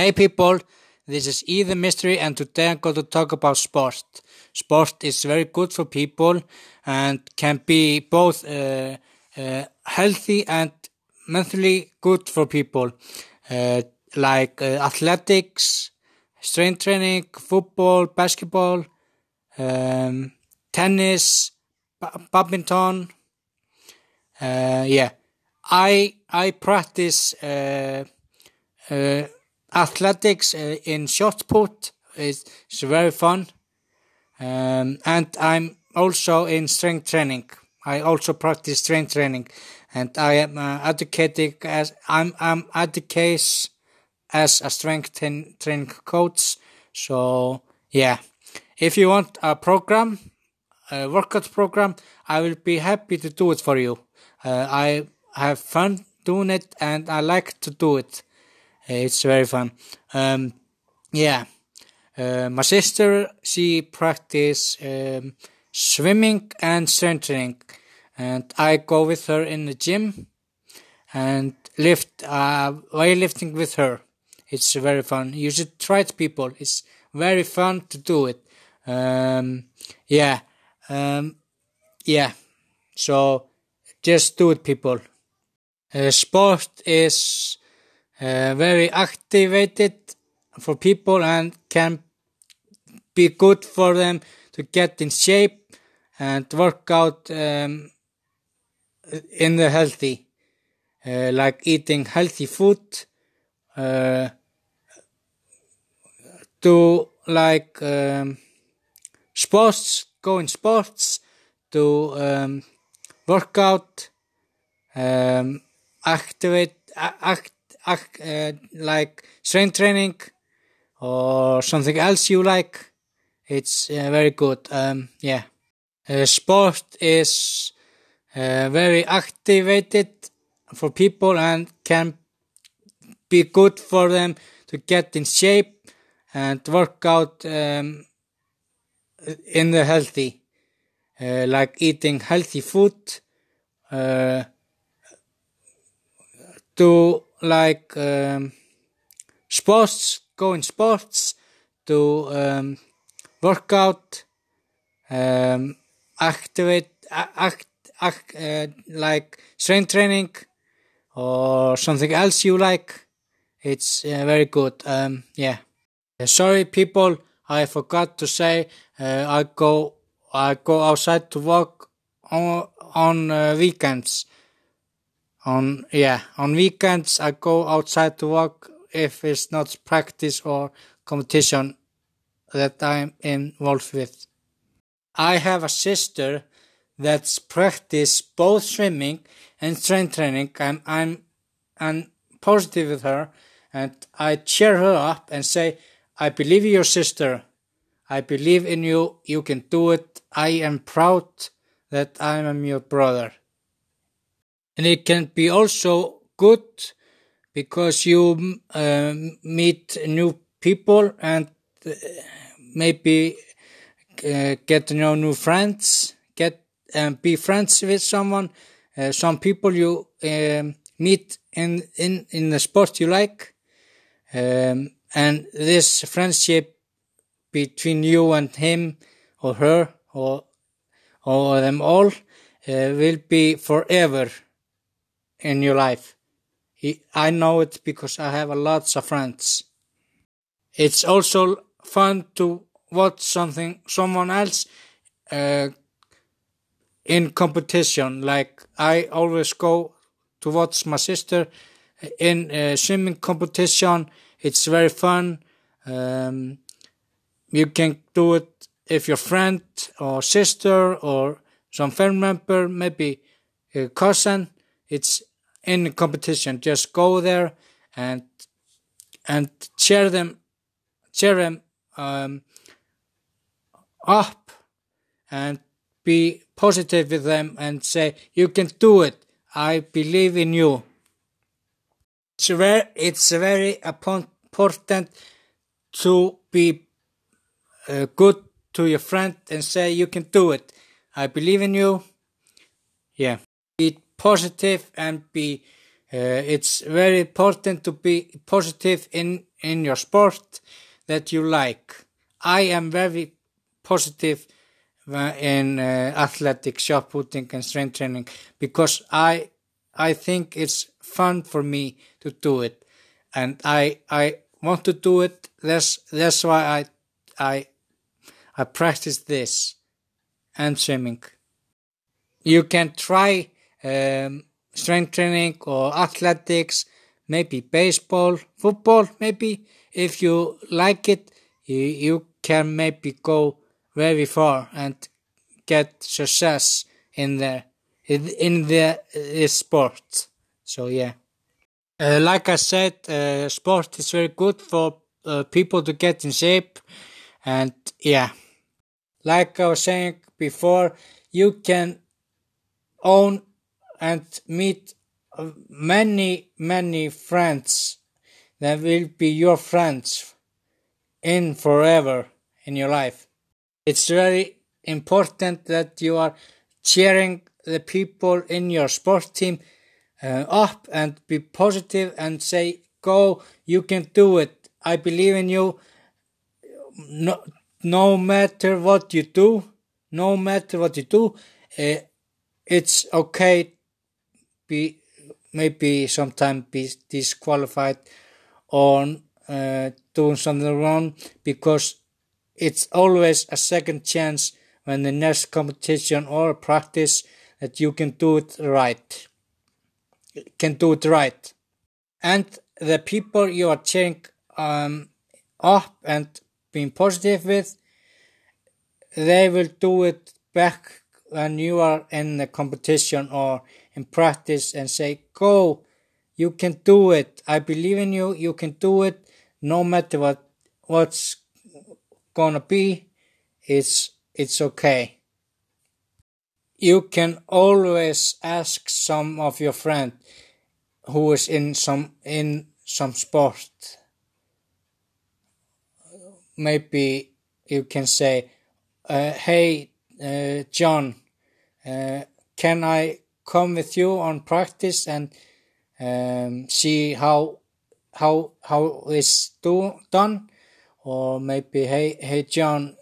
Hey people, this is E the Mystery and today I'm going to talk about sport. Sport is very good for people and can be both uh, uh, healthy and mentally good for people. Uh, like uh, athletics, strength training, football, basketball, um, tennis, badminton. Uh, yeah, I I practice uh, athletics uh, in shot put is, is very fun. Um, and I'm also in strength training. I also practice strength training, and I am uh, educated as I'm I'm educated as a strength training coach. So yeah, if you want a program, a workout program, I will be happy to do it for you. Uh, I have fun doing it, and I like to do it. It's very fun. Um, yeah. Uh, my sister, she practice um, swimming and strengthening, and I go with her in the gym and lift uh, weightlifting with her. It's very fun. You should try it, people. It's very fun to do it. Um, yeah, um, yeah. So just do it, people. Uh, sport is uh, very activated for people and can be good for them to get in shape and work out um, in the healthy, uh, like eating healthy food, uh, do like um, sports, go in sports, do um, work out, um, activate, act, uh, like strength training or something else you like, it's uh, very good. Um, yeah, uh, sport is uh, very activated for people and can be good for them to get in shape and work out um, in the healthy, uh, like eating healthy food. Uh, to like um, sports, go in sports, to um, workout, um, activate, act, act uh, like strength training or something else you like. It's uh, very good. Um, yeah. Sorry, people. I forgot to say. Uh, I go. I go outside to walk on on uh, weekends on yeah on weekends I go outside to walk if it's not practice or competition that I'm involved with. I have a sister that's practice both swimming and strength training and I'm I'm positive with her and I cheer her up and say I believe in your sister. I believe in you. You can do it. I am proud that I am your brother and it can be also good because you uh, meet new people and uh, maybe uh, get to know new friends, get and be friends with someone. Uh, some people you um, meet in in in the sport you like, um, and this friendship between you and him or her or or them all uh, will be forever in your life. I know it because I have a lots of friends. It's also fun to watch something, someone else, uh, in competition. Like I always go to watch my sister in swimming competition. It's very fun. Um, you can do it if your friend or sister or some family member, maybe a cousin. It's in competition. Just go there and and cheer them, cheer them um, up, and be positive with them and say, "You can do it. I believe in you." It's very, it's very important to be uh, good to your friend and say, "You can do it. I believe in you." Yeah positive and be uh, it's very important to be positive in in your sport that you like. I am very positive uh, in uh, athletics, shot putting, and strength training because I I think it's fun for me to do it, and I I want to do it. That's that's why I I I practice this and swimming. You can try um, strength training or athletics, maybe baseball, football, maybe. If you like it, you, you can maybe go very far and get success in the in the, the sport. So yeah, uh, like I said, uh, sport is very good for uh, people to get in shape, and yeah, like I was saying before, you can own and meet many many friends that will be your friends in forever in your life. It's very important that you are cheering the people in your sport team uh, up and be positive and say, go, you can do it. I believe in you. No, no matter what you do, no matter what you do, uh, it's okay be maybe sometimes be disqualified on uh, doing something wrong because it's always a second chance when the next competition or practice that you can do it right. Can do it right. And the people you are cheering um, up and being positive with they will do it back when you are in the competition or in practice and say go you can do it. I believe in you. You can do it. No matter what what's gonna be it's it's okay. You can always ask some of your friend who is in some in some sport. Maybe you can say uh, hey uh, john uh, can i come with you on practice and um, see how how how it's do, done. Or maybe hey hey john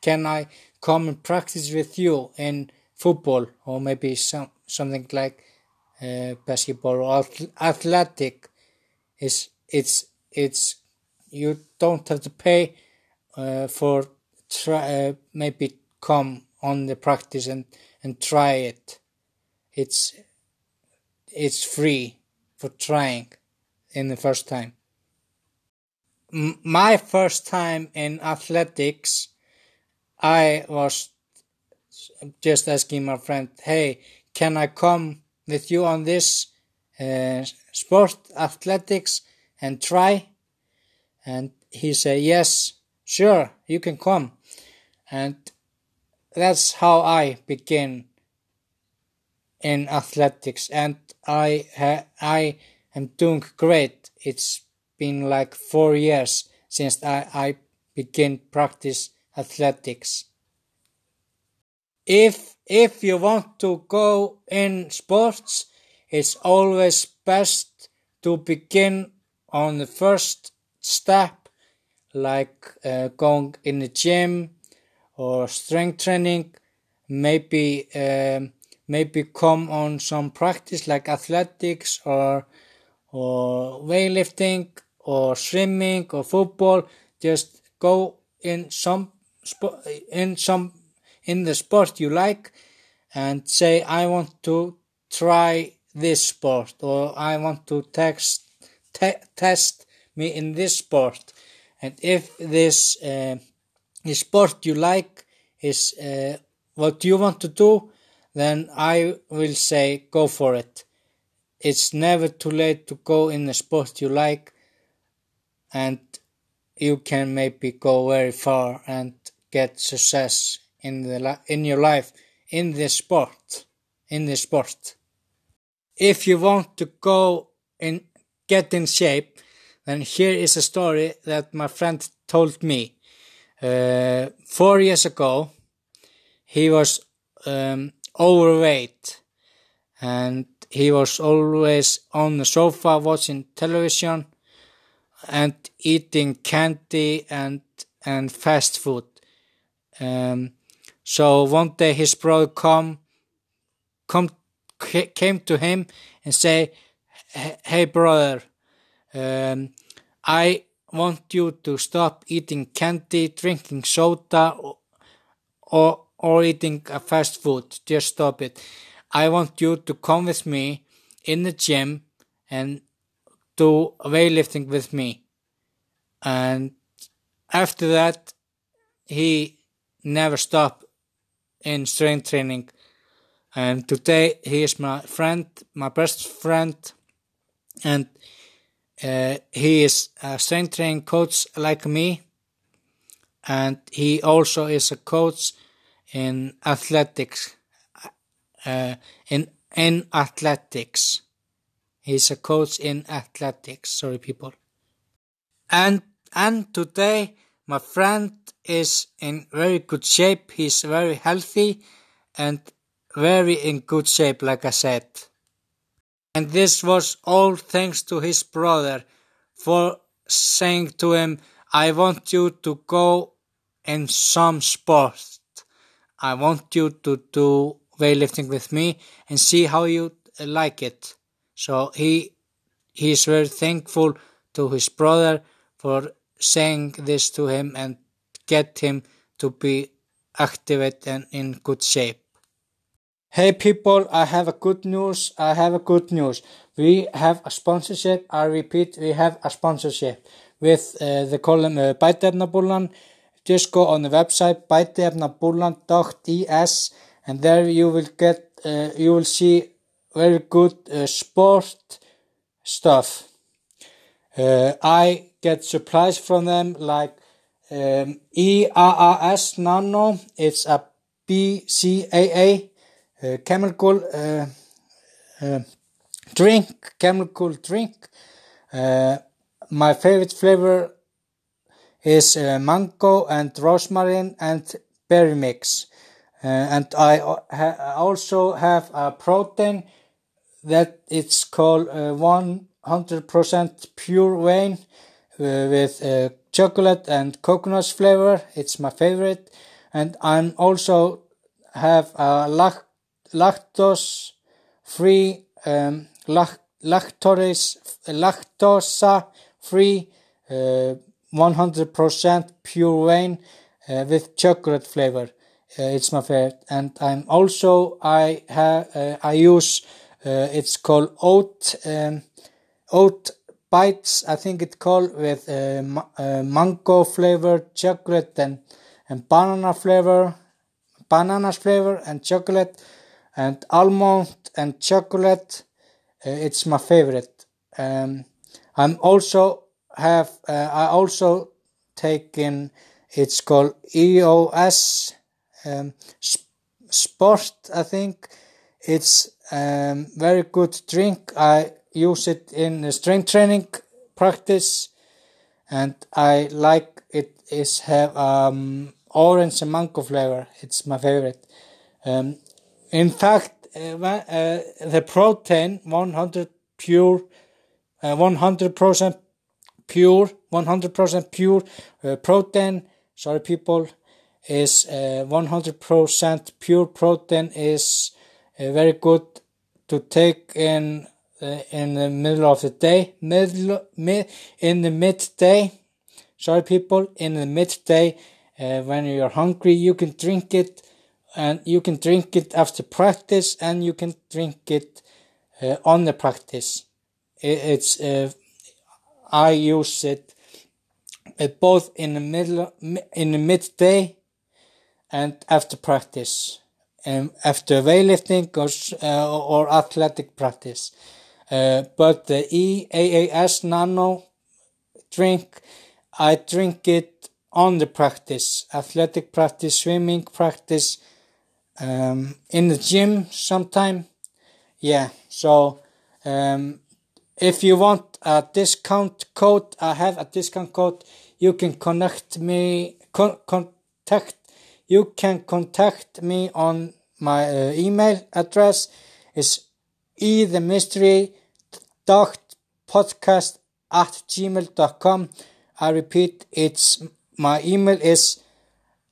can i come and practice with you in football? Or maybe some something like uh, basketball or athletic. Is it's it's you don't have to pay uh, for try uh, maybe come on the practice and and try it it's it's free for trying in the first time. M- my first time in athletics i was just asking my friend hey can i come with you on this uh, sport athletics and try? And he said yes sure you can come. And that's how i began in athletics and I ha- I am doing great. It's been like four years since I, I began practice athletics. If if you want to go in sports, it's always best to begin on the first step, like uh, going in the gym or strength training, maybe um, maybe come on some practice like athletics or or weightlifting or swimming or football just go in some in some in the sport you like and say i want to try this sport or i want to text, te- test me in this sport. And if this uh, sport you like is uh, what you want to do then I will say go for it. It's never too late to go in the sport you like and you can maybe go very far and get success in the in your life in this sport in this sport if you want to go and get in shape then here is a story that my friend told me uh, four years ago he was um, overweight and he was always on the sofa watching television and eating candy and and fast food. Um, so one day his brother come come came to him and say, "Hey brother, um, I want you to stop eating candy, drinking soda, or or, or eating a fast food. Just stop it. I want you to come with me in the gym and do weightlifting with me." And after that, he never stopped in strength training. And today he is my friend, my best friend, and uh, he is a strength training coach like me. And he also is a coach in athletics. Uh, in in athletics, he's a coach in athletics. Sorry, people. And and today my friend is in very good shape. He's very healthy and very in good shape, like I said. And this was all thanks to his brother for saying to him, I want you to go in some sport. I want you to do weightlifting with me and see how you like it. So he he is very thankful to his brother for saying this to him and get him to be active and in good shape. Hey people, I have a good news. I have a good news. We have a sponsorship. I repeat, we have a sponsorship with uh, the column uh, Bæteefnabúllan. Just go on the website bæteefnabúllan.es and there you will get, uh, you will see very good uh, sport stuff. Uh, I get supplies from them like um, EAAS Nano. It's a BCAA uh, chemical uh, uh, drink, chemical drink. Uh, my favorite flavor is uh, mango and rosemary and berry mix. Uh, and I ha also have a protein that it's called 100% pure whey with chocolate and coconut flavor. It's my favorite. And I'm also have a lact lactose free um, lactose lactose free uh, 100% pure whey uh, with chocolate flavor. Uh, it's my favorite, and I'm also I have uh, I use uh, it's called oat um, oat bites. I think it's called with uh, ma mango flavor, chocolate, and and banana flavor, bananas flavor, and chocolate and almond and chocolate it's my favorite um, i'm also have uh, i also taken it's called eos um, sport i think. It's um, very good drink. I use it in strength training practice and i like it is have um, orange and mango flavor. It's my favorite. Um, in fact, uh, uh, the protein 100 pure, 100% uh, pure, 100% pure protein. Sorry, people, is 100% pure protein is very good to take in uh, in the middle of the day, middle, mid, in the midday. Sorry, people, in the midday, uh, when you're hungry, you can drink it and you can drink it after practice and you can drink it uh, on the practice it's uh, i use it uh, both in the middle in the midday and after practice um, after weightlifting or, uh, or athletic practice uh, but the eaas nano drink i drink it on the practice athletic practice swimming practice um, in the gym sometime. Yeah, so um, if you want a discount code, I have a discount code. You can connect me, con- contact. You can contact me on my uh, email address. Is e the mystery dot podcast at gmail.com. I repeat, it's my email is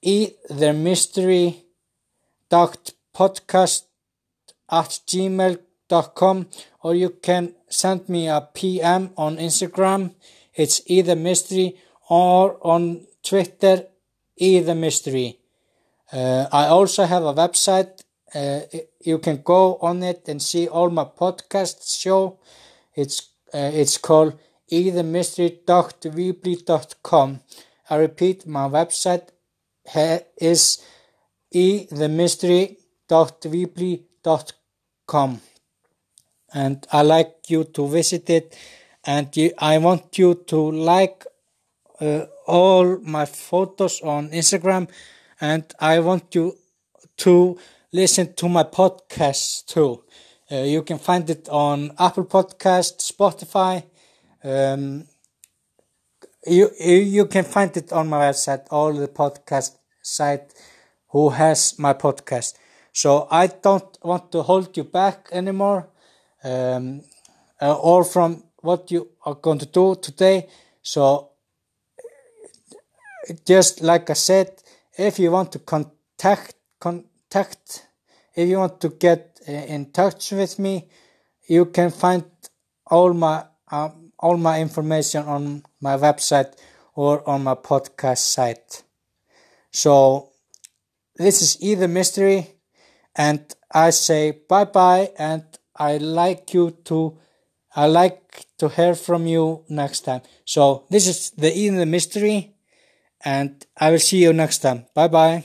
e the mystery dot podcast at gmail.com or you can send me a PM on Instagram. It's either mystery or on Twitter, either mystery. Uh, I also have a website. Uh, you can go on it and see all my podcasts show. It's uh, it's called eithermystery.weebly.com. I repeat, my website is eithermystery.weebly.com and I like you to visit it and you, I want you to like uh, all my photos on Instagram and I want you to listen to my podcast too. Uh, you can find it on Apple Podcast, Spotify. Um, you, you can find it on my website, all the podcast site who has my podcast. So I don't want to hold you back anymore, um, uh, or from what you are going to do today. So just like I said, if you want to contact contact, if you want to get uh, in touch with me, you can find all my um, all my information on my website or on my podcast site. So this is either mystery and I say bye bye and I like you to I like to hear from you next time. So this is the either mystery and I will see you next time. Bye bye.